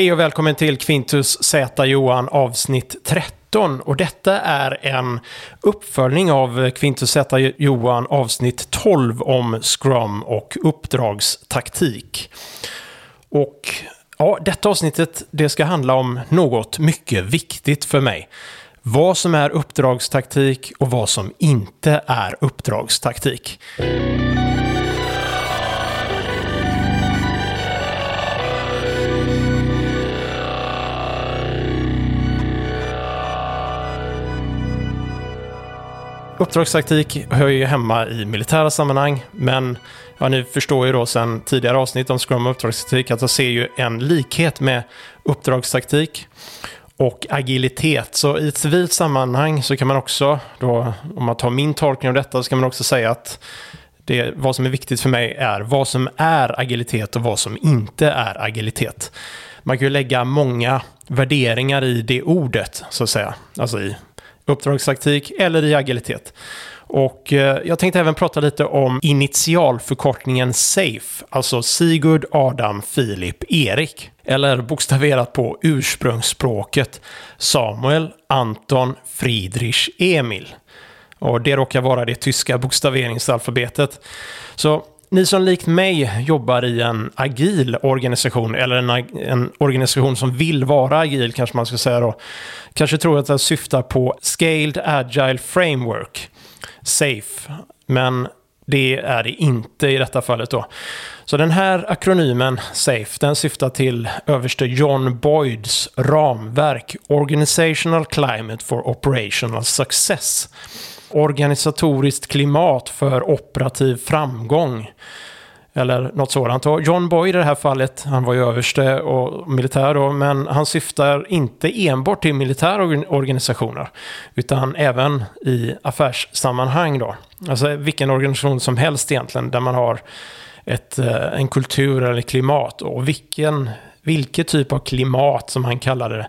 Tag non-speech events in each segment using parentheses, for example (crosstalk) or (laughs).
Hej och välkommen till Quintus Z Johan avsnitt 13. Och detta är en uppföljning av Quintus Z Johan avsnitt 12 om Scrum och uppdragstaktik. Och ja, detta avsnittet det ska handla om något mycket viktigt för mig. Vad som är uppdragstaktik och vad som inte är uppdragstaktik. Uppdragstaktik hör ju hemma i militära sammanhang, men ja, ni förstår ju då sedan tidigare avsnitt om Scrum och uppdragstaktik att jag ser ju en likhet med uppdragstaktik och agilitet. Så i ett civilt sammanhang så kan man också, då, om man tar min tolkning av detta, så kan man också säga att det, vad som är viktigt för mig är vad som är agilitet och vad som inte är agilitet. Man kan ju lägga många värderingar i det ordet, så att säga. Alltså i uppdragstaktik eller i agilitet. Och eh, jag tänkte även prata lite om initialförkortningen SAFE, alltså Sigurd, Adam, Filip, Erik. Eller bokstaverat på ursprungsspråket Samuel, Anton, Friedrich, Emil. Och det råkar vara det tyska bokstaveringsalfabetet. Så ni som likt mig jobbar i en agil organisation, eller en, en, organisation som vill vara agil kanske man ska säga då, kanske tror att det syftar på Scaled Agile Framework, SAFE, men det är det inte i detta fallet då. Så den här akronymen SAFE, den syftar till överste John Boyds ramverk Organizational Climate for Operational Success organisatoriskt klimat för operativ framgång. Eller något sådant. Och John Boy i det här fallet, han var ju överste och militär då, men han syftar inte enbart till militära organisationer, utan även i affärssammanhang då. Alltså vilken organisation som helst egentligen, där man har ett, eh, en kultur eller klimat och vilken, vilket typ av klimat som han kallade det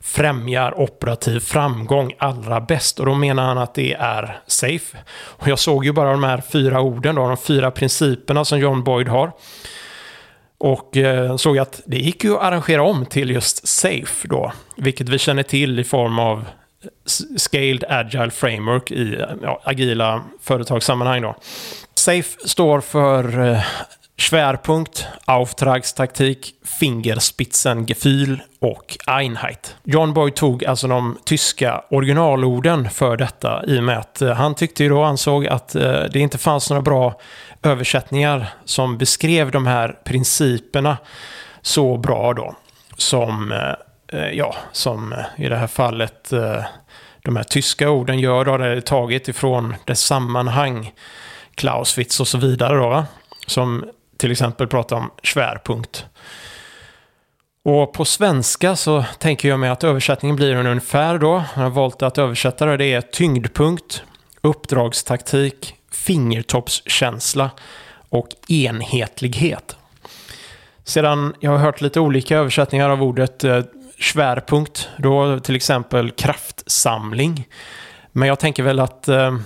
främjar operativ framgång allra bäst. Och då menar han att det är safe. Och jag såg ju bara de här fyra orden, då, de fyra principerna som John Boyd har. Och eh, såg att det gick ju att arrangera om till just safe då. Vilket vi känner till i form av Scaled Agile Framework i ja, agila företagssammanhang då. SAFE står för eh, Schwerpunkt, Auftragstaktik, Fingerspitzengefühl och Einheit. John Boyd tog alltså de tyska originalorden för detta i och med att eh, han tyckte ju då ansåg att eh, det inte fanns några bra översättningar som beskrev de här principerna så bra då som, eh, ja, som i det här fallet de här tyska orden gör då, det är taget ifrån dess sammanhang, Clausewitz och så vidare då, som till exempel prata om svärpunkt. Och på svenska så tänker jag mig att översättningen blir ungefär då. Jag har valt att översätta det. Det är tyngdpunkt, uppdragstaktik, fingertoppskänsla och enhetlighet. Sedan jag har hört lite olika översättningar av ordet eh, svärpunkt, då till exempel kraftsamling. Men jag tänker väl att eh,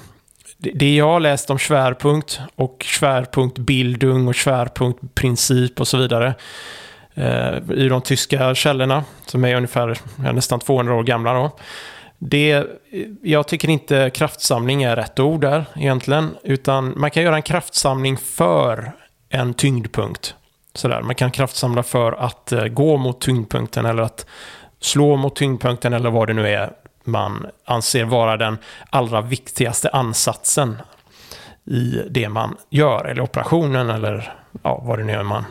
det jag har läst om svärpunkt och svärpunkt bildung och svärpunkt princip och så vidare eh, i de tyska källorna som är ungefär nästan 200 år gamla då. Det, jag tycker inte kraftsamling är rätt ord där egentligen, utan man kan göra en kraftsamling för en tyngdpunkt. Sådär. Man kan kraftsamla för att eh, gå mot tyngdpunkten eller att slå mot tyngdpunkten eller vad det nu är man anser vara den allra viktigaste ansatsen i det man gör, eller operationen, eller ja, vad det nu är man,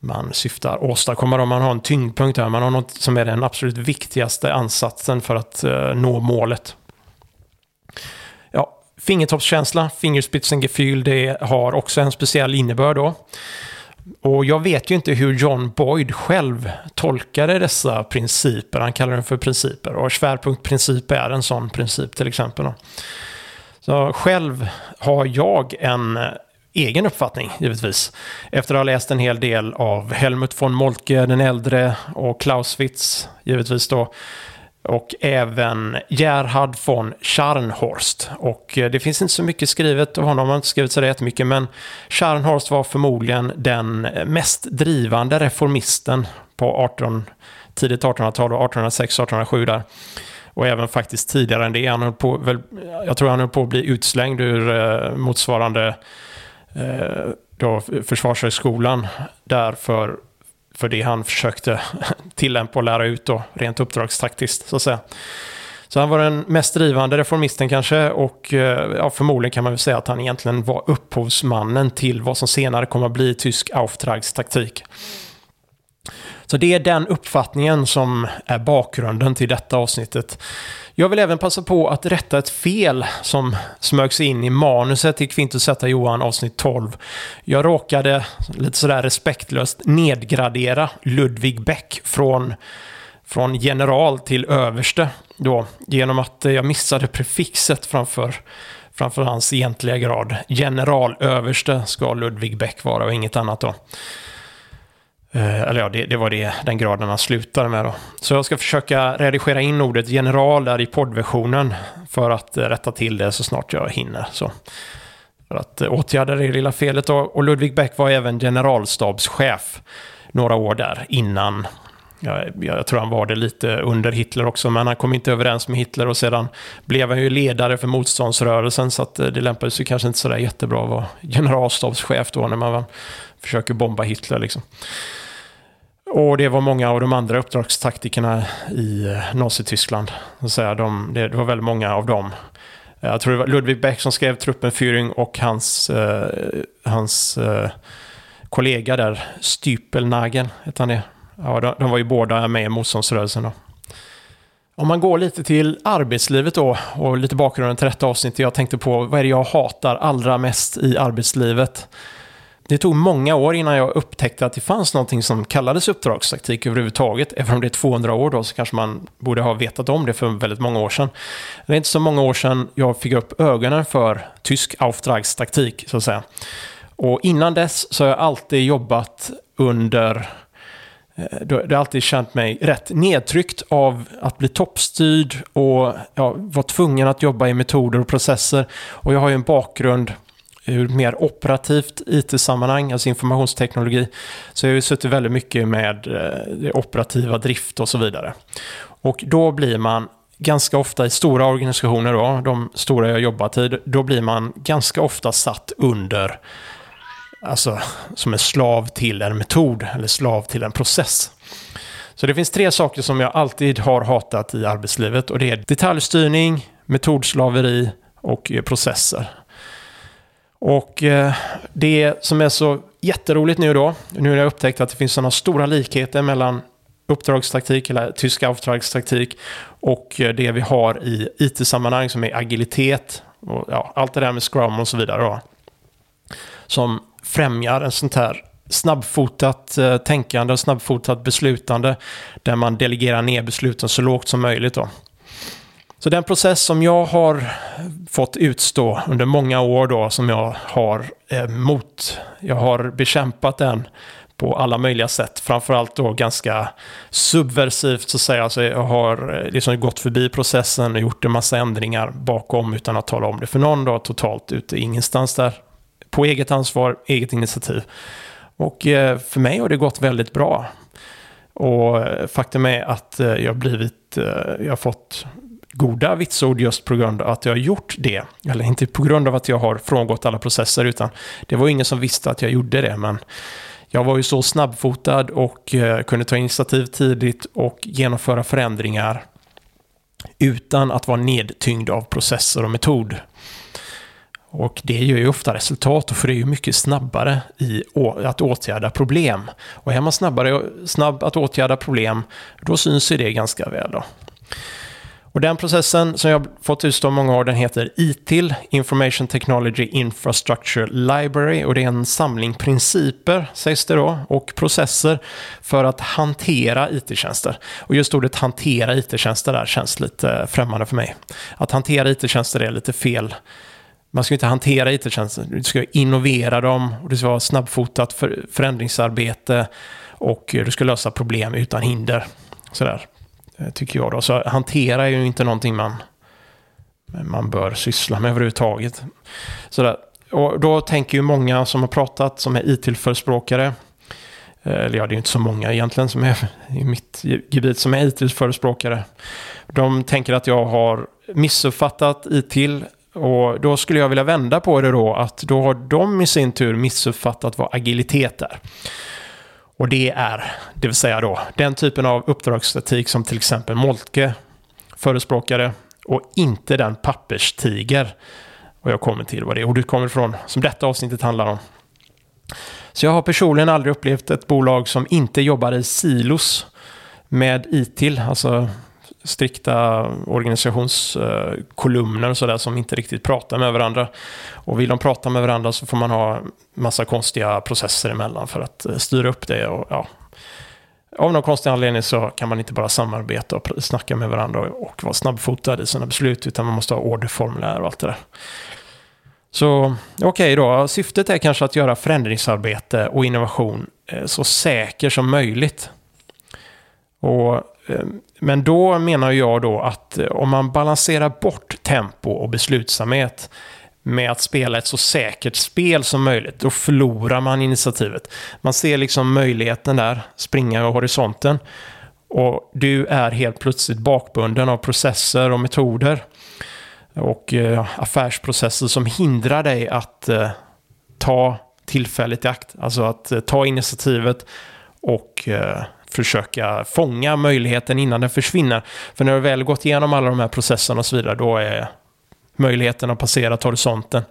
man syftar åstadkomma. Om man har en tyngdpunkt här, man har något som är den absolut viktigaste ansatsen för att eh, nå målet. Ja, fingertoppskänsla, fingerspitzengefühl, det har också en speciell innebörd då. Och jag vet ju inte hur John Boyd själv tolkade dessa principer. Han kallar dem för principer. Och svärpunktprincip är en sån princip till exempel. Så själv har jag en eh, egen uppfattning, givetvis. Efter att ha läst en hel del av Helmut von Moltke den äldre och Clausewitz, givetvis då och även Gerhard von Scharnhorst. Och eh, det finns inte så mycket skrivet av honom, har inte skrivit så jättemycket, men Scharnhorst var förmodligen den mest drivande reformisten på 18, tidigt 1800-tal, 1806, 1807 där. Och även faktiskt tidigare än det. Han höll på, väl, jag tror han höll på att bli utslängd ur eh, motsvarande eh, då, Försvarshögskolan där för, för det han försökte (laughs) tillämpa och lära ut då, rent uppdragstaktiskt så att säga. Så han var den mest drivande reformisten kanske och eh, ja, förmodligen kan man väl säga att han egentligen var upphovsmannen till vad som senare kommer att bli tysk Auftragstaktik. Så det är den uppfattningen som är bakgrunden till detta avsnittet. Jag vill även passa på att rätta ett fel som smög sig in i manuset till Kvintus Z Johan avsnitt 12. Jag råkade lite sådär respektlöst nedgradera Ludvig Beck från, från general till överste då, genom att jag missade prefixet framför, framför hans egentliga grad. Generalöverste ska Ludvig Beck vara och inget annat då. Eh, eller ja, det, det, var det, den graden han slutade med då. Så jag ska försöka redigera in ordet general där i poddversionen för att eh, rätta till det så snart jag hinner. Så. För att eh, åtgärda det lilla felet då. Och Ludvig Beck var även generalstabschef några år där innan. Jag, jag tror han var det lite under Hitler också, men han kom inte överens med Hitler och sedan blev han ju ledare för motståndsrörelsen så att eh, det lämpade sig kanske inte sådär jättebra att vara (laughs) generalstabschef då när man försöker bomba Hitler liksom. Och det var många av de andra uppdragstaktikerna i eh, Nazityskland. De, det var väldigt många av dem. Jag tror det var Ludwig Beck som skrev Truppenführing och hans, eh, hans eh, kollega där, Stypelnagel, hette han det? Ja, de, de, var ju båda med i motståndsrörelsen då. Om man går lite till arbetslivet då och lite bakgrunden till detta avsnitt. Jag tänkte på vad är det jag hatar allra mest i arbetslivet? Det tog många år innan jag upptäckte att det fanns någonting som kallades uppdragstaktik överhuvudtaget. Även om det är 200 år då så kanske man borde ha vetat om det för väldigt många år sedan. Det är inte så många år sedan jag fick upp ögonen för tysk Auftragstaktik så att säga. Och innan dess så har jag alltid jobbat under Eh, det har alltid känt mig rätt nedtryckt av att bli toppstyrd och ja, vara tvungen att jobba i metoder och processer. Och jag har ju en bakgrund ur mer operativt IT-sammanhang, alltså informationsteknologi, så jag har ju suttit väldigt mycket med eh, det operativa drift och så vidare. Och då blir man ganska ofta i stora organisationer, då, de stora jag jobbat i, då blir man ganska ofta satt under, alltså som en slav till en metod eller slav till en process. Så det finns tre saker som jag alltid har hatat i arbetslivet och det är detaljstyrning, metodslaveri och eh, processer. Och eh, det som är så jätteroligt nu då, nu har jag upptäckt att det finns sådana stora likheter mellan uppdragstaktik eller tysk uppdragstaktik och eh, det vi har i IT-sammanhang som är agilitet och ja, allt det där med Scrum och så vidare. Då, som främjar en sånt här snabbfotat eh, tänkande och snabbfotat beslutande där man delegerar ner besluten så lågt som möjligt. Då. Så den process som jag har fått utstå under många år då, som jag har eh, mot, jag har bekämpat den på alla möjliga sätt. Framförallt då ganska subversivt så att säga. Alltså jag har eh, liksom gått förbi processen och gjort en massa ändringar bakom utan att tala om det för någon. Då, totalt ute ingenstans där. På eget ansvar, eget initiativ. Och eh, för mig har det gått väldigt bra. Och eh, faktum är att eh, jag har blivit, jag har fått goda vitsord just på grund av att jag har gjort det. Eller inte på grund av att jag har frångått alla processer, utan det var ingen som visste att jag gjorde det. Men jag var ju så snabbfotad och kunde ta initiativ tidigt och genomföra förändringar utan att vara nedtyngd av processer och metod. Och det ger ju ofta resultat, för det är ju mycket snabbare i att åtgärda problem. Och är man snabbare, snabb att åtgärda problem, då syns ju det ganska väl. Då. Och den processen som jag fått utstå många år, den heter ITIL, Information Technology Infrastructure Library. Och det är en samling principer, sägs det då, och processer för att hantera IT-tjänster. Och just ordet hantera IT-tjänster där känns lite främmande för mig. Att hantera IT-tjänster är lite fel. Man ska inte hantera IT-tjänster, du ska innovera dem och det ska vara snabbfotat för förändringsarbete och du ska lösa problem utan hinder. Sådär. Eh, tycker jag då. Så hantera är ju inte någonting man, man bör syssla med överhuvudtaget. Sådär. Och då tänker ju många som har pratat, som är IT-förespråkare, eh, eller ja, det är ju inte så många egentligen som är i mitt gebit som är IT-förespråkare. De tänker att jag har missuppfattat IT och då skulle jag vilja vända på det då, att då har de i sin tur missuppfattat vad agilitet är. Och det är, det vill säga då, den typen av uppdragsstatik som till exempel Moltke förespråkade och inte den papperstiger. Och jag kommer till vad det ordet kommer ifrån, som detta avsnittet handlar om. Så jag har personligen aldrig upplevt ett bolag som inte jobbar i silos med ITIL, alltså strikta organisationskolumner och sådär som inte riktigt pratar med varandra. Och vill de prata med varandra så får man ha massa konstiga processer emellan för att eh, styra upp det. Och, ja. Av någon konstig anledning så kan man inte bara samarbeta och snacka med varandra och vara snabbfotad i sina beslut utan man måste ha orderformulär och allt det där. Så okej okay då, syftet är kanske att göra förändringsarbete och innovation eh, så säker som möjligt. Och, Ehm, men då menar jag då att eh, om man balanserar bort tempo och beslutsamhet med att spela ett så säkert spel som möjligt, då förlorar man initiativet. Man ser liksom möjligheten där, springa över horisonten. Och du är helt plötsligt bakbunden av processer och metoder och eh, affärsprocesser som hindrar dig att eh, ta tillfället i akt. Alltså att ta initiativet och försöka fånga möjligheten innan den försvinner. För när du väl gått igenom alla de här processerna och så vidare, då är möjligheten att passera horisonten.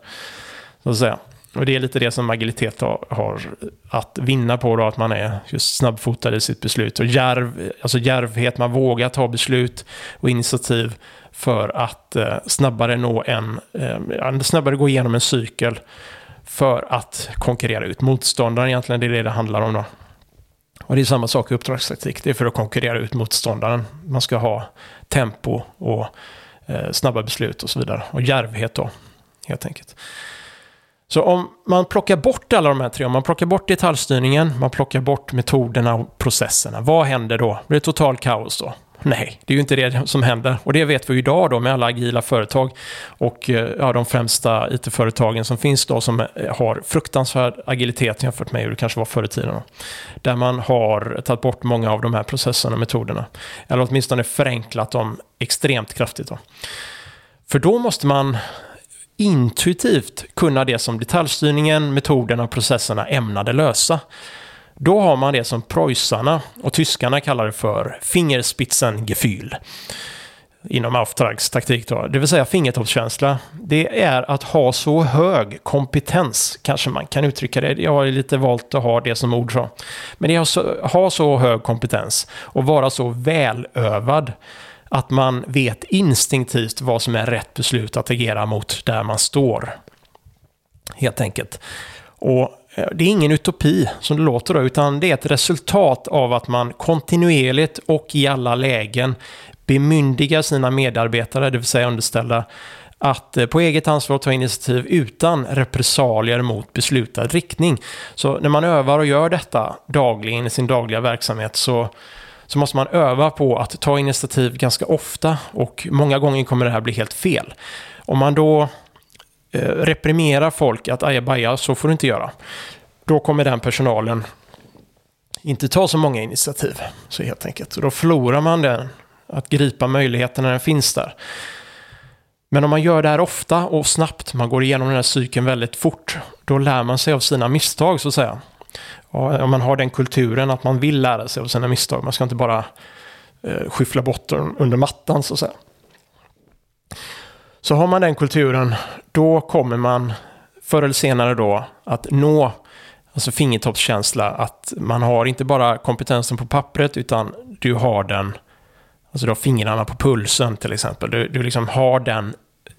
Så att säga. Och det är lite det som agilitet har, att vinna på, då, att man är just snabbfotad i sitt beslut. Och järv, alltså järvhet, man vågar ta beslut och initiativ för att eh, snabbare nå en, eh, snabbare gå igenom en cykel för att konkurrera ut motståndaren egentligen, det är det det handlar om då. Och det är samma sak i uppdragstaktik, det är för att konkurrera ut motståndaren. Man ska ha tempo och eh, snabba beslut och så vidare. Och järvhet då, helt enkelt. Så om man plockar bort alla de här tre, om man plockar bort detaljstyrningen, man plockar bort metoderna och processerna, vad händer då? Blir det total kaos då? Nej, det är ju inte det som händer. Och det vet vi ju idag då med alla agila företag och eh, ja, de främsta it-företagen som finns då som eh, har fruktansvärd agilitet jämfört med hur det kanske var förr i tiden. Då. Där man har tagit bort många av de här processerna och metoderna. Eller åtminstone förenklat dem extremt kraftigt. Då. För då måste man intuitivt kunna det som detaljstyrningen, metoderna och processerna ämnade lösa. Då har man det som preussarna och tyskarna kallar det för Fingerspitzengefühl inom Auftragstaktik då, det vill säga fingertoppskänsla, det är att ha så hög kompetens, kanske man kan uttrycka det. Jag har lite valt att ha det som ord så. Men det är att ha så hög kompetens och vara så välövad att man vet instinktivt vad som är rätt beslut att agera mot där man står. Helt enkelt. Och Eh, det är ingen utopi som det låter då, utan det är ett resultat av att man kontinuerligt och i alla lägen bemyndigar sina medarbetare, det vill säga underställda, att eh, på eget ansvar ta initiativ utan repressalier mot beslutad riktning. Så när man övar och gör detta dagligen i sin dagliga verksamhet så, så måste man öva på att ta initiativ ganska ofta och många gånger kommer det här bli helt fel. Om man då Eh, reprimera folk att ajabaja, så får du inte göra. Då kommer den personalen inte ta så många initiativ. Så helt enkelt. Och då förlorar man den, att gripa möjligheten när den finns där. Men om man gör det här ofta och snabbt, man går igenom den här cykeln väldigt fort, då lär man sig av sina misstag så att säga. Och om man har den kulturen att man vill lära sig av sina misstag, man ska inte bara eh, skyffla bort dem under mattan så att säga. Så har man den kulturen, då kommer man förr eller senare då att nå alltså fingertoppskänsla, att man har inte bara kompetensen på pappret, utan du har den, alltså du har fingrarna på pulsen till exempel. Du, du liksom har den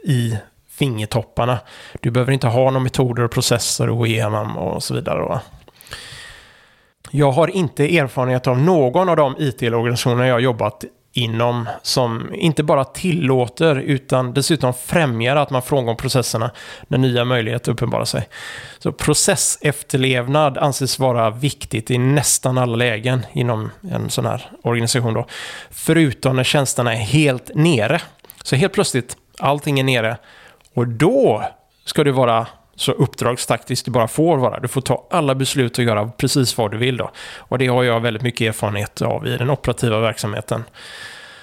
i fingertopparna. Du behöver inte ha några metoder och processer att gå igenom och så vidare. Då. Jag har inte erfarenhet av någon av de IT-organisationer jag har jobbat inom som inte bara tillåter utan dessutom främjar att man frångår processerna när nya möjligheter uppenbarar sig. Så processefterlevnad anses vara viktigt i nästan alla lägen inom en sån här organisation då. Förutom när tjänsterna är helt nere. Så helt plötsligt, allting är nere och då ska du vara så uppdragstaktiskt det bara får vara. Du får ta alla beslut och göra precis vad du vill då. Och det har jag väldigt mycket erfarenhet av i den operativa verksamheten.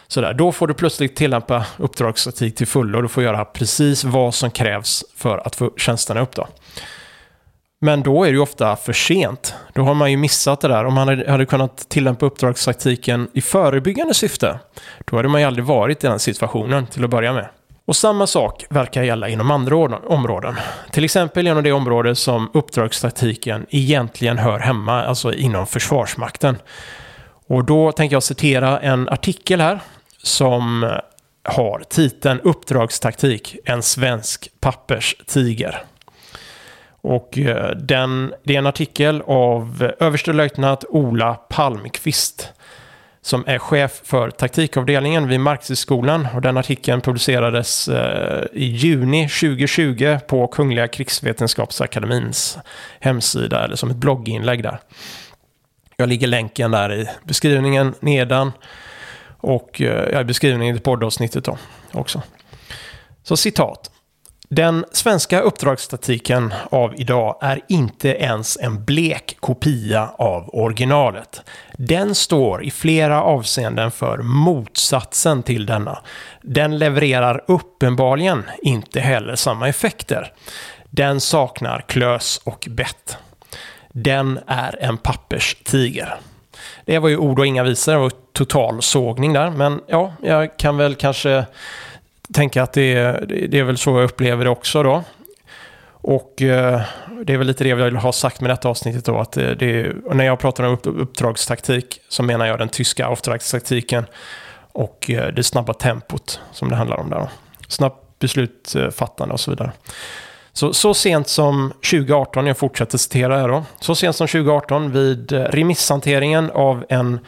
Sådär. Då får du plötsligt tillämpa uppdragsstatistik till fullo du får göra precis vad som krävs för att få tjänsterna upp. Då. Men då är det ju ofta för sent. Då har man ju missat det där. Om man hade kunnat tillämpa uppdragstaktiken i förebyggande syfte, då hade man ju aldrig varit i den situationen till att börja med. Och samma sak verkar gälla inom andra områden. Till exempel inom det område som uppdragstaktiken egentligen hör hemma, alltså inom Försvarsmakten. Och då tänker jag citera en artikel här som har titeln Uppdragstaktik, en svensk papperstiger. Och eh, den, det är en artikel av överstelöjtnant Ola Palmqvist som är chef för taktikavdelningen vid Marxistskolan. Och den artikeln publicerades eh, i juni 2020 på Kungliga krigsvetenskapsakademins hemsida, eller som ett blogginlägg där. Jag ligger länken där i beskrivningen nedan och eh, i beskrivningen i poddavsnittet då också. Så citat. Den svenska uppdragsstatiken av idag är inte ens en blek kopia av originalet. Den står i flera avseenden för motsatsen till denna. Den levererar uppenbarligen inte heller samma effekter. Den saknar klös och bett. Den är en papperstiger. Det var ju ord och inga visor det var total sågning där, men ja, jag kan väl kanske tänka att det är, det är väl så jag upplever det också då. Och eh, det är väl lite det jag vill ha sagt med detta avsnittet då. Att eh, det, när jag pratar om uppdragstaktik så menar jag den tyska auftragstaktiken och eh, det snabba tempot som det handlar om där. Då. Snabbt beslutfattande och så vidare. Så, så sent som 2018, jag fortsätter citera här då. Så sent som 2018 vid eh, remisshanteringen av en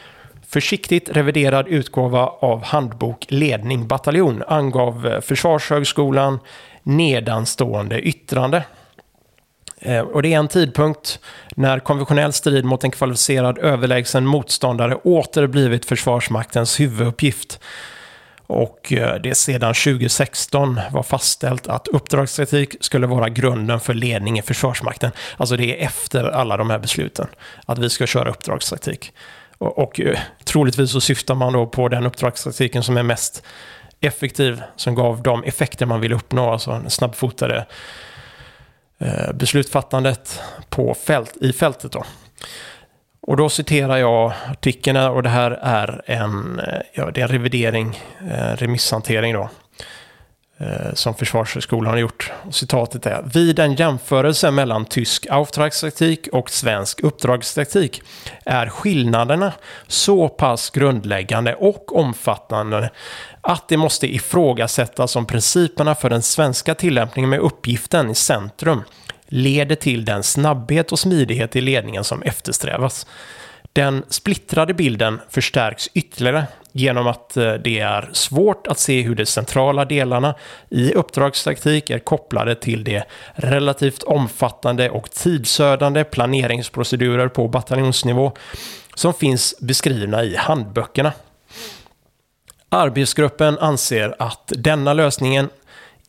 försiktigt reviderad utgåva av handbok Ledning bataljon angav eh, Försvarshögskolan nedanstående yttrande. Eh, och det är en tidpunkt när konventionell strid mot en kvalificerad överlägsen motståndare åter blivit Försvarsmaktens huvuduppgift. Och eh, det sedan 2016 var fastställt att uppdragsetik skulle vara grunden för ledning i Försvarsmakten. Alltså det är efter alla de här besluten, att vi ska köra uppdragstaktik. Och, och eh, troligtvis så syftar man då på den uppdragstaktiken som är mest effektiv, som gav de effekter man vill uppnå, alltså snabbfotade eh, beslutsfattandet på fält, i fältet. Då. Och då citerar jag artikeln och det här är en, eh, ja, det är en revidering, eh, remisshantering då. Eh, som Försvarshögskolan har gjort. Citatet är Vid en jämförelse mellan tysk auftragstaktik och svensk uppdragstaktik är skillnaderna så pass grundläggande och omfattande att det måste ifrågasättas om principerna för den svenska tillämpningen med uppgiften i centrum leder till den snabbhet och smidighet i ledningen som eftersträvas. Den splittrade bilden förstärks ytterligare genom att eh, det är svårt att se hur de centrala delarna i uppdragstaktik är kopplade till de relativt omfattande och tidsödande planeringsprocedurer på bataljonsnivå som finns beskrivna i handböckerna. Arbetsgruppen anser att denna lösningen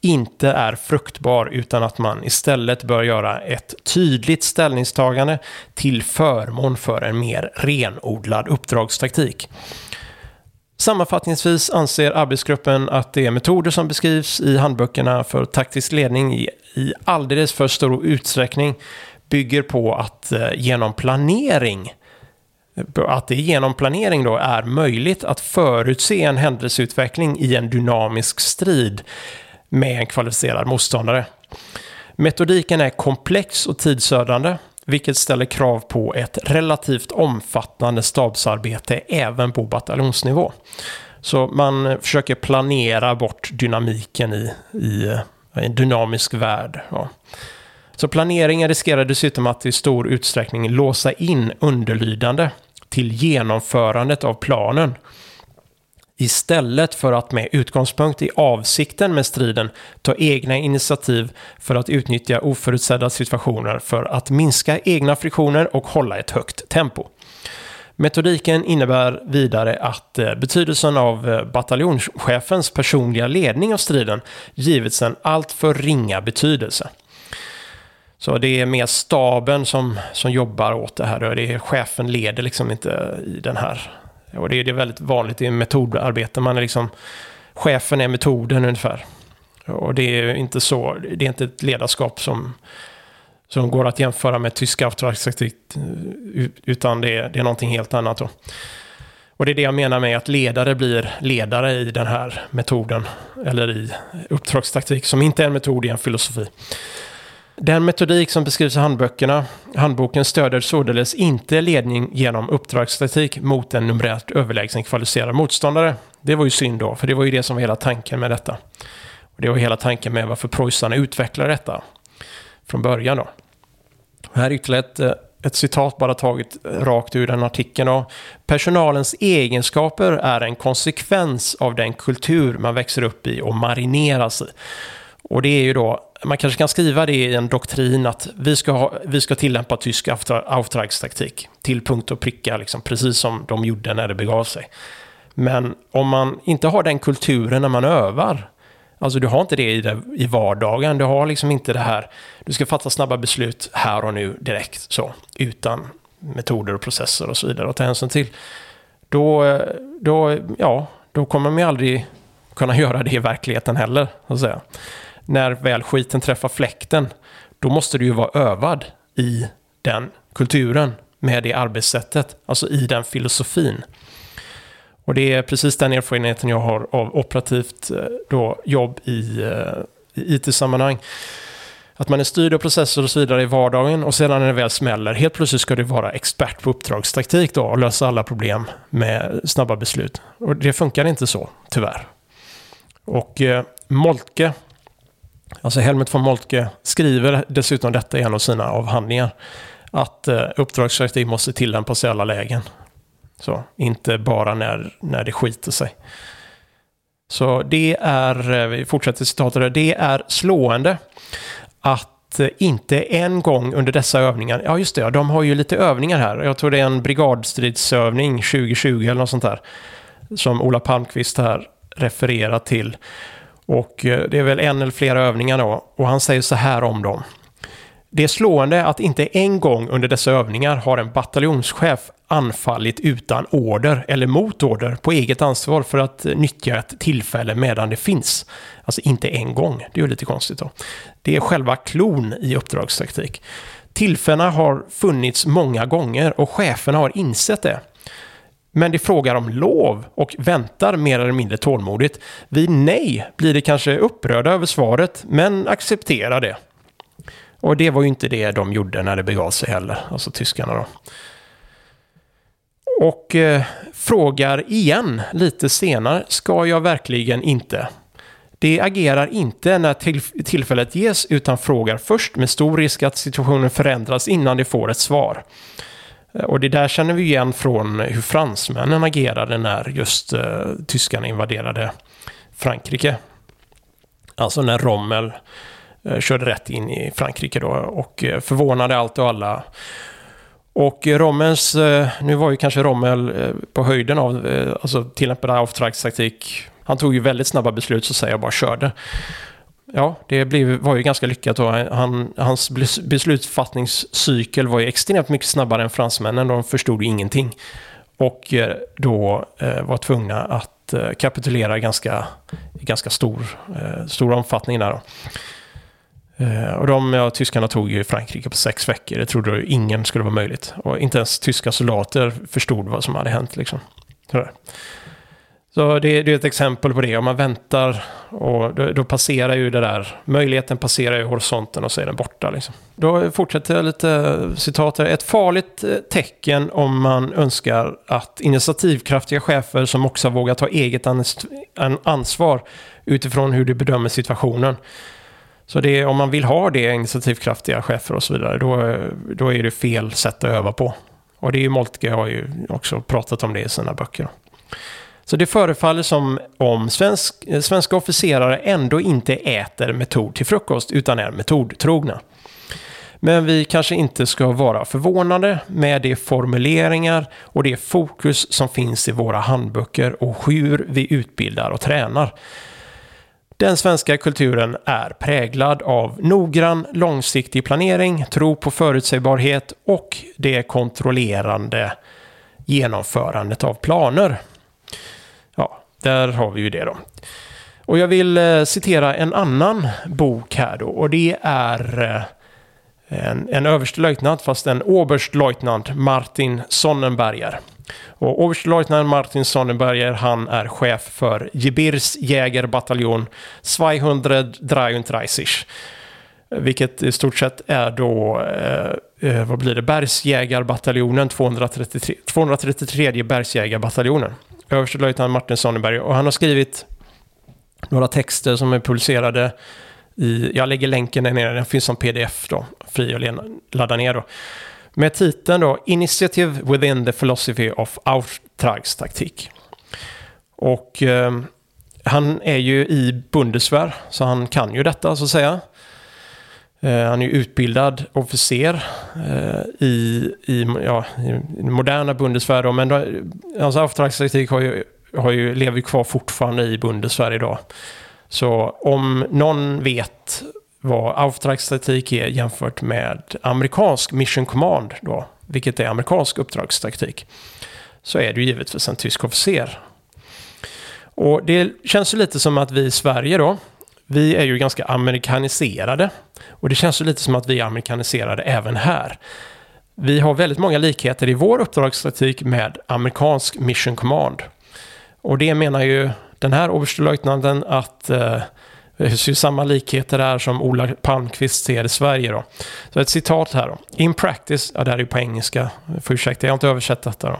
inte är fruktbar utan att man istället bör göra ett tydligt ställningstagande till förmån för en mer renodlad uppdragstaktik. Sammanfattningsvis anser arbetsgruppen att de metoder som beskrivs i handböckerna för taktisk ledning i, alldeles för stor utsträckning bygger på att eh, genom planering eh, att det genom planering då är möjligt att förutse en händelseutveckling i en dynamisk strid med en kvalificerad motståndare. Metodiken är komplex och tidsödande, vilket ställer krav på ett relativt omfattande stabsarbete även på bataljonsnivå. Så man försöker planera bort dynamiken i, i eh, en dynamisk värld. Ja. Så planeringen riskerar dessutom att i stor utsträckning låsa in underlydande till genomförandet av planen istället för att med utgångspunkt i avsikten med striden ta egna initiativ för att utnyttja oförutsedda situationer för att minska egna friktioner och hålla ett högt tempo. Metodiken innebär vidare att eh, betydelsen av eh, bataljonschefens personliga ledning av striden givits en alltför ringa betydelse. Så det är mer staben som, som jobbar åt det här. Och det är, chefen leder liksom inte i den här. Och det är, väldigt vanligt i metodarbete. Man är liksom, chefen är metoden ungefär. Och det är inte så, det är inte ett ledarskap som, som går att jämföra med tyska auktoritaritet, utan det är, det är någonting helt annat. Då. Och det är det jag menar med att ledare blir ledare i den här metoden, eller i uppdragstaktik, som inte är en metod i en filosofi. Den metodik som beskrivs i handböckerna, handboken stöder således inte ledning genom uppdragsstatistik mot en numerärt överlägsen kvalificerad motståndare. Det var ju synd då, för det var ju det som var hela tanken med detta. Och det var hela tanken med varför preussarna utvecklade detta från början då. Här är ytterligare ett, eh, ett citat bara taget eh, rakt ur den artikeln. Då. Personalens egenskaper är en konsekvens av den kultur man växer upp i och marineras i. Och det är ju då, man kanske kan skriva det i en doktrin att vi ska, ha, vi ska tillämpa tysk Auftragstaktik till punkt och pricka, liksom, precis som de gjorde när det begav sig. Men om man inte har den kulturen när man övar, Alltså du har inte det i, det i vardagen. Du har liksom inte det här, du ska fatta snabba beslut här och nu direkt så, utan metoder och processer och så vidare att ta hänsyn till. Då, då, ja, då kommer man ju aldrig kunna (laughs) göra det i verkligheten heller, så att säga. När väl skiten träffar fläkten, då måste du ju vara övad i den kulturen med det arbetssättet, alltså i den filosofin. Och det är precis den erfarenheten jag har av operativt eh, då, jobb i, eh, i IT-sammanhang. Att man är styrd av processer och så vidare i vardagen och sedan när det väl smäller, helt plötsligt ska du vara expert på uppdragstaktik då och lösa alla problem med snabba beslut. Och det funkar inte så, tyvärr. Och eh, Moltke, alltså Helmut von Moltke, skriver dessutom detta i en av sina avhandlingar. Att eh, måste tillämpas i alla lägen. Så, inte bara när, när det skiter sig. Så det är, eh, vi fortsätter citatet det är slående att eh, inte en gång under dessa övningar, ja just det, de har ju lite övningar här. Jag tror det är en brigadstridsövning 2020 eller något sånt där. Som Ola Palmqvist här refererar till. Och eh, det är väl en eller flera övningar då. Och han säger så här om dem. Det är slående att inte en gång under dessa övningar har en bataljonschef anfallit utan order eller mot order på eget ansvar för att nyttja ett tillfälle medan det finns. Alltså inte en gång, det är ju lite konstigt då. Det är själva klon i uppdragstaktik. Tillfällena har funnits många gånger och cheferna har insett det. Men de frågar om lov och väntar mer eller mindre tålmodigt. Vid nej blir de kanske upprörda över svaret, men accepterar det. Och det var ju inte det de gjorde när det begav sig heller, alltså tyskarna då. Och eh, frågar igen lite senare, ska jag verkligen inte? Det agerar inte när till tillfället ges utan frågar först med stor risk att situationen förändras innan de får ett svar. Eh, och det där känner vi igen från eh, hur fransmännen agerade när just eh, tyskarna invaderade Frankrike. Alltså när Rommel eh, körde rätt in i Frankrike då och eh, förvånade allt och alla och eh, Rommels, nu var ju kanske Rommel på höjden av, alltså tillämpade auftragstaktik. Han tog ju väldigt snabba beslut så säger jag bara körde. Ja, det blev, var ju ganska lyckat och han, hans beslutsfattningscykel var ju extremt mycket snabbare än fransmännen. De förstod ju ingenting. Och eh, då eh, var tvungna att eh, kapitulera ganska, i ganska stor, stor omfattning där. Då. Eh, och de ja, tyskarna tog ju Frankrike på sex veckor. Det trodde ingen skulle vara möjligt. Och inte ens tyska soldater förstod vad som hade hänt. Liksom. Så det, det, är ett exempel på det. Om man väntar och då, då, passerar ju det där, möjligheten passerar ju horisonten och så är den borta. Liksom. Då fortsätter jag lite citat här. Ett farligt eh, tecken om man önskar att initiativkraftiga chefer som också vågar ta eget ansvar utifrån hur de bedömer situationen så det, om man vill ha det, initiativkraftiga chefer och så vidare, då, då är det fel sätt att öva på. Och det är ju Moltke har ju också pratat om det i sina böcker. Så det förefaller som om svensk, eh, svenska officerare ändå inte äter metod till frukost utan är metodtrogna. Men vi kanske inte ska vara förvånade med de formuleringar och det fokus som finns i våra handböcker och hur vi utbildar och tränar. Den svenska kulturen är präglad av noggrann, långsiktig planering, tro på förutsägbarhet och det kontrollerande genomförandet av planer. Där har vi ju det då. Och jag vill eh, citera en annan bok här då och det är eh, en, en överstelöjtnant, fast en oberstlöjtnant, Martin Sonnenberger. Och oberstlöjtnant Martin Sonnenberger, han är chef för Gebirs jägerbataljon 233 vilket i stort sett är då, eh, eh, vad blir det, bergsjägarbataljonen 233, 233 bergsjägarbataljonen. Överstelöjtnant Martin Sonneberg och han har skrivit några texter som är publicerade i, jag lägger länken där nere, den finns som pdf då, fri att ladda ner då. Med titeln då Initiative within the philosophy of Auftragstaktik. Och eh, han är ju i Bundeswehr, så han kan ju detta så att säga. Eh, han är ju utbildad officer eh, i, i, ja, i moderna Bundeswehr men hans alltså har ju, har ju, lever kvar fortfarande i Bundeswehr idag. Så om någon vet vad Auftragstaktik är jämfört med amerikansk Mission Command, då, vilket är amerikansk uppdragstaktik, så är det ju givetvis en tysk officer. Och det känns ju lite som att vi i Sverige då, vi är ju ganska amerikaniserade. Och det känns ju lite som att vi är amerikaniserade även här. Vi har väldigt många likheter i vår uppdragsstatistik med amerikansk Mission Command. Och det menar ju den här oberstelöjtnanten att eh, Eh, det ser samma likheter där som Ola Palmqvist ser i Sverige då. Så ett citat här då. In practice, ja det här är ju på engelska, för ursäkta jag har inte översatt detta då.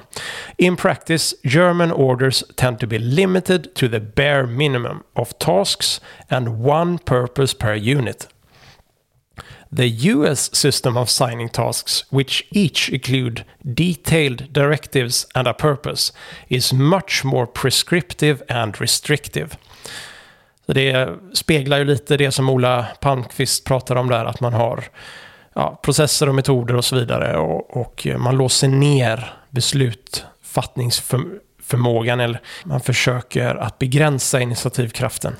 In practice, German orders tend to be limited to the bare minimum of tasks and one purpose per unit. The US system of signing tasks, which each include detailed directives and a purpose, is much more prescriptive and restrictive. Så det speglar ju lite det som Ola Palmqvist pratar om där, att man har ja, processer och metoder och så vidare och, och man låser ner beslutfattningsförmågan eller man försöker att begränsa initiativkraften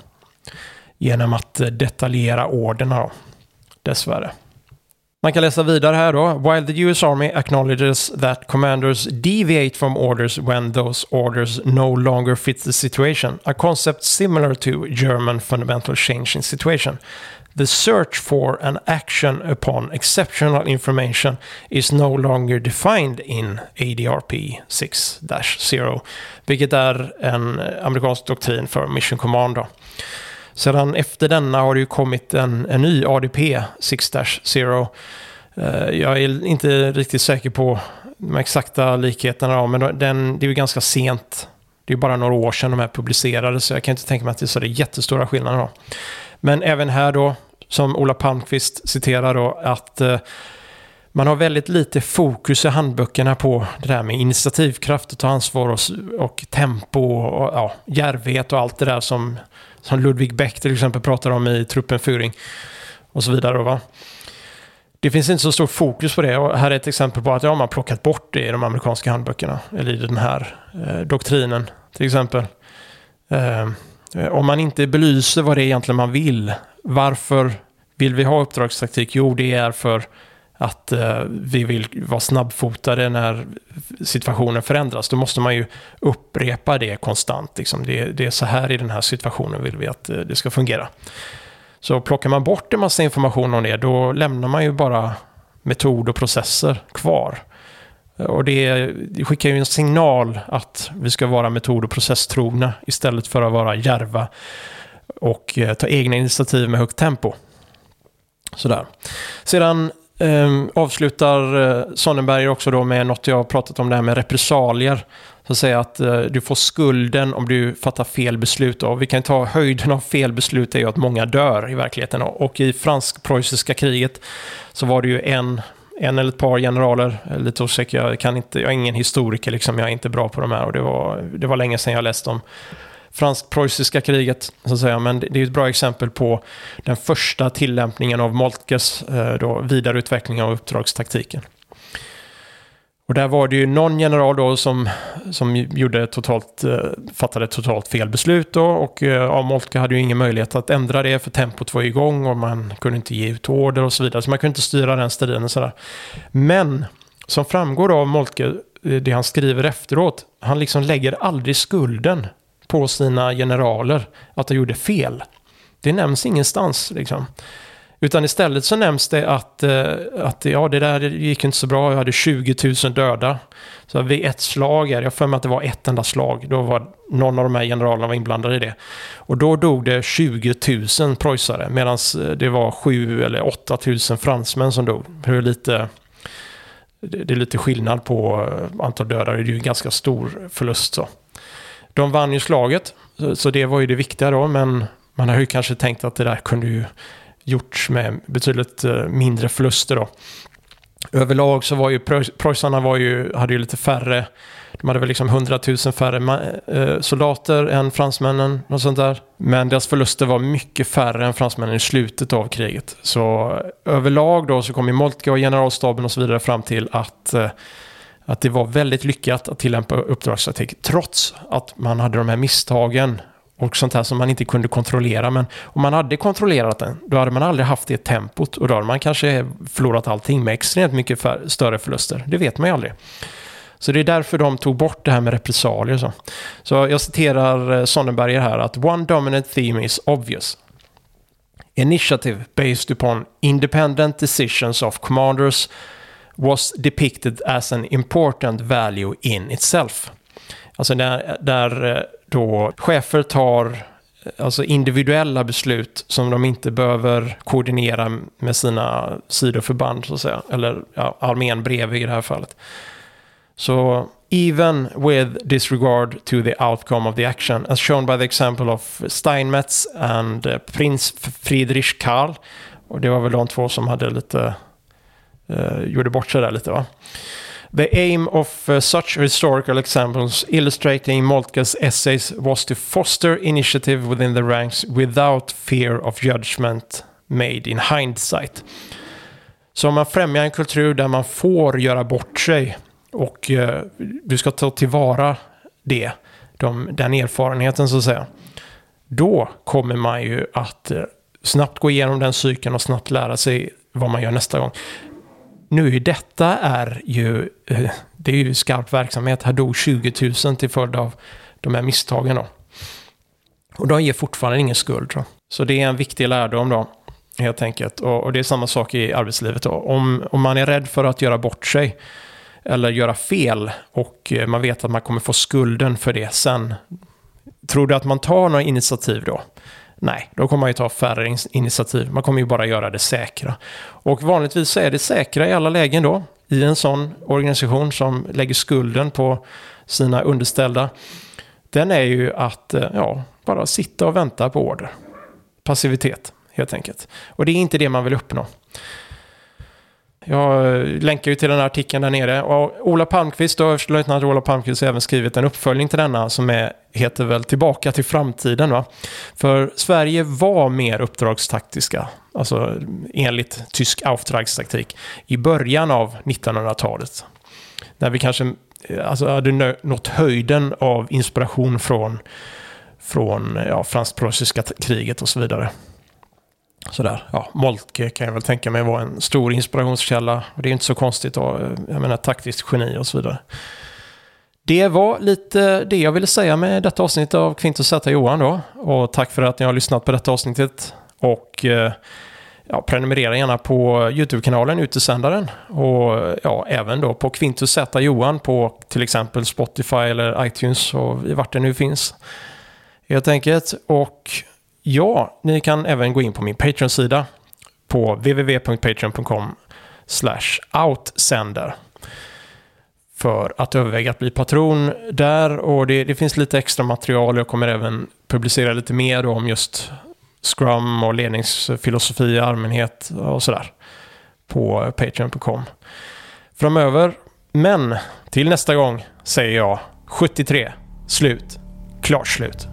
genom att eh, detaljera orderna då, dessvärre. Man kan läsa vidare här då. While the US Army acknowledges that commanders deviate from orders when those orders no longer fit the situation, a concept similar to German fundamental change in situation. The search for an action upon exceptional information is no longer defined in ADRP 6-0, vilket är en eh, amerikansk doktrin för Mission Command. Då. Sedan efter denna har det ju kommit en, en ny ADP 6-0. Eh, jag är inte riktigt säker på de exakta likheterna, men den, det är ju ganska sent. Det är bara några år sedan de här publicerades, så jag kan inte tänka mig att det är så det jättestora skillnader. Då. Men även här då, som Ola Palmqvist citerar då, att eh, man har väldigt lite fokus i handböckerna på det där med initiativkraft och ta ansvar och, och tempo och ja, järvhet och allt det där som som Ludwig Beck till exempel pratar om i Truppen Führing och så vidare. Va? Det finns inte så stort fokus på det och här är ett exempel på att ja, man plockat bort det i de amerikanska handböckerna eller i den här eh, doktrinen till exempel. Eh, om man inte belyser vad det är egentligen man vill, varför vill vi ha uppdragstaktik? Jo, det är för att eh, vi vill vara snabbfotade när situationen förändras. Då måste man ju upprepa det konstant. Liksom. Det, det, är så här i den här situationen vill vi att eh, det ska fungera. Så plockar man bort en massa information om det, då lämnar man ju bara metod och processer kvar. Och det, det skickar ju en signal att vi ska vara metod och processtrogna istället för att vara järva och eh, ta egna initiativ med högt tempo. Sådär. Sedan Um, avslutar uh, Sonnenberger också då med något jag har pratat om det här med repressalier. Så att säga att uh, du får skulden om du fattar fel beslut. Då. vi kan ta höjden av fel beslut är ju att många dör i verkligheten. Och i fransk-preussiska kriget så var det ju en, en eller ett par generaler, lite osäker, jag, kan inte, jag är ingen historiker, liksom, jag är inte bra på de här. Och det var, det var länge sedan jag läste om fransk-preussiska kriget, så att säga. Men det är ett bra exempel på den första tillämpningen av Moltkes eh, då, vidareutveckling av uppdragstaktiken. Och där var det ju någon general då som, som gjorde totalt, eh, fattade totalt fel beslut då och eh, ja, Moltke hade ju ingen möjlighet att ändra det för tempot var igång och man kunde inte ge ut order och så vidare. Så man kunde inte styra den striden och sådär. Men som framgår av Moltke, det han skriver efteråt, han liksom lägger aldrig skulden på sina generaler att de gjorde fel. Det nämns ingenstans liksom. Utan istället så nämns det att, eh, att ja, det där gick inte så bra. Jag hade 20 000 döda. Så vid ett slag, jag för mig att det var ett enda slag, då var någon av de här generalerna var inblandade i det. Och då dog det 20 000 preussare medan eh, det var 7 eller 8 000 fransmän som dog. Hur lite, det är lite skillnad på eh, antal döda, det är ju en ganska stor förlust. Så. De vann ju slaget, så det var ju det viktiga då, men man har ju kanske tänkt att det där kunde ju gjorts med betydligt eh, mindre förluster då. Överlag så var ju preussarna var ju, hade ju lite färre, de hade väl liksom 100 000 färre eh, soldater än fransmännen och sånt där. Men deras förluster var mycket färre än fransmännen i slutet av kriget. Så eh, överlag då så kom ju Moltke och generalstaben och så vidare fram till att att det var väldigt lyckat att tillämpa uppdragsstrategi trots att man hade de här misstagen och sånt här som man inte kunde kontrollera. Men om man hade kontrollerat den, då hade man aldrig haft det tempot och då hade man kanske förlorat allting med extremt mycket för, större förluster. Det vet man ju aldrig. Så det är därför de tog bort det här med repressalier. Så, så jag citerar eh, Sonnenberger här att one dominant theme is obvious. Initiative based upon independent decisions of commanders was depicted as an important value in itself. Alltså där, där då chefer tar eh, alltså individuella beslut som de inte behöver koordinera med sina sidoförband, så att säga. Eller ja, armén bredvid i det här fallet. Så even with disregard to the outcome of the action, as shown by the example of Steinmetz and uh, Prins Friedrich Karl, och det var väl de två som hade lite, uh, gjorde bort sig där lite va. The aim of uh, such historical examples illustrating Moltke's essays was to foster initiative within the ranks without fear of judgment made in hindsight. Så om man främjar en kultur där man får göra bort sig och uh, du ska ta tillvara det, de, den erfarenheten så att säga. Då kommer man ju att uh, snabbt gå igenom den cykeln och snabbt lära sig vad man gör nästa gång nu detta är ju, eh, det är ju skarp verksamhet. Här dog 20 000 till följd av de här misstagen då. Och de ger fortfarande ingen skuld. Då. Så det är en viktig lärdom då, helt enkelt. Och, och, det är samma sak i arbetslivet då. Om, om man är rädd för att göra bort sig eller göra fel och eh, man vet att man kommer få skulden för det sen. Tror du att man tar några initiativ då? Nej, då kommer man ju ta färre initiativ. Man kommer ju bara göra det säkra. Och vanligtvis så är det säkra i alla lägen då. I en sån organisation som lägger skulden på sina underställda. Den är ju att eh, ja, bara sitta och vänta på order. Passivitet, helt enkelt. Och det är inte det man vill uppnå. Jag länkar ju till den här artikeln där nere. Och Ola Palmqvist, överstelöjtnant Ola Palmqvist, har även skrivit en uppföljning till denna som är, heter väl Tillbaka till framtiden. Va? För Sverige var mer uppdragstaktiska, alltså enligt tysk Auftragstaktik, i början av 1900-talet. När vi kanske alltså, hade nått höjden av inspiration från, från ja, fransk-preussiska kriget och så vidare. Sådär, ja, Moltke kan jag väl tänka mig var en stor inspirationskälla. Och det är inte så konstigt då, eh, jag menar taktiskt geni och så vidare. Det var lite det jag ville säga med detta avsnitt av Quintus Z Johan då. Och tack för att ni har lyssnat på detta avsnittet. Och eh, ja, prenumerera gärna på YouTube-kanalen Utesändaren. Och ja, även då på Quintus Z Johan på till exempel Spotify eller iTunes och vart det nu finns. Helt enkelt. Och Ja, ni kan även gå in på min Patreon-sida på www.patreon.com outsender för att överväga att bli patron där och det, det, finns lite extra material. Jag kommer även publicera lite mer om just Scrum och ledningsfilosofi i allmänhet och sådär på patreon.com framöver. Men till nästa gång säger jag 73, slut, klart slut.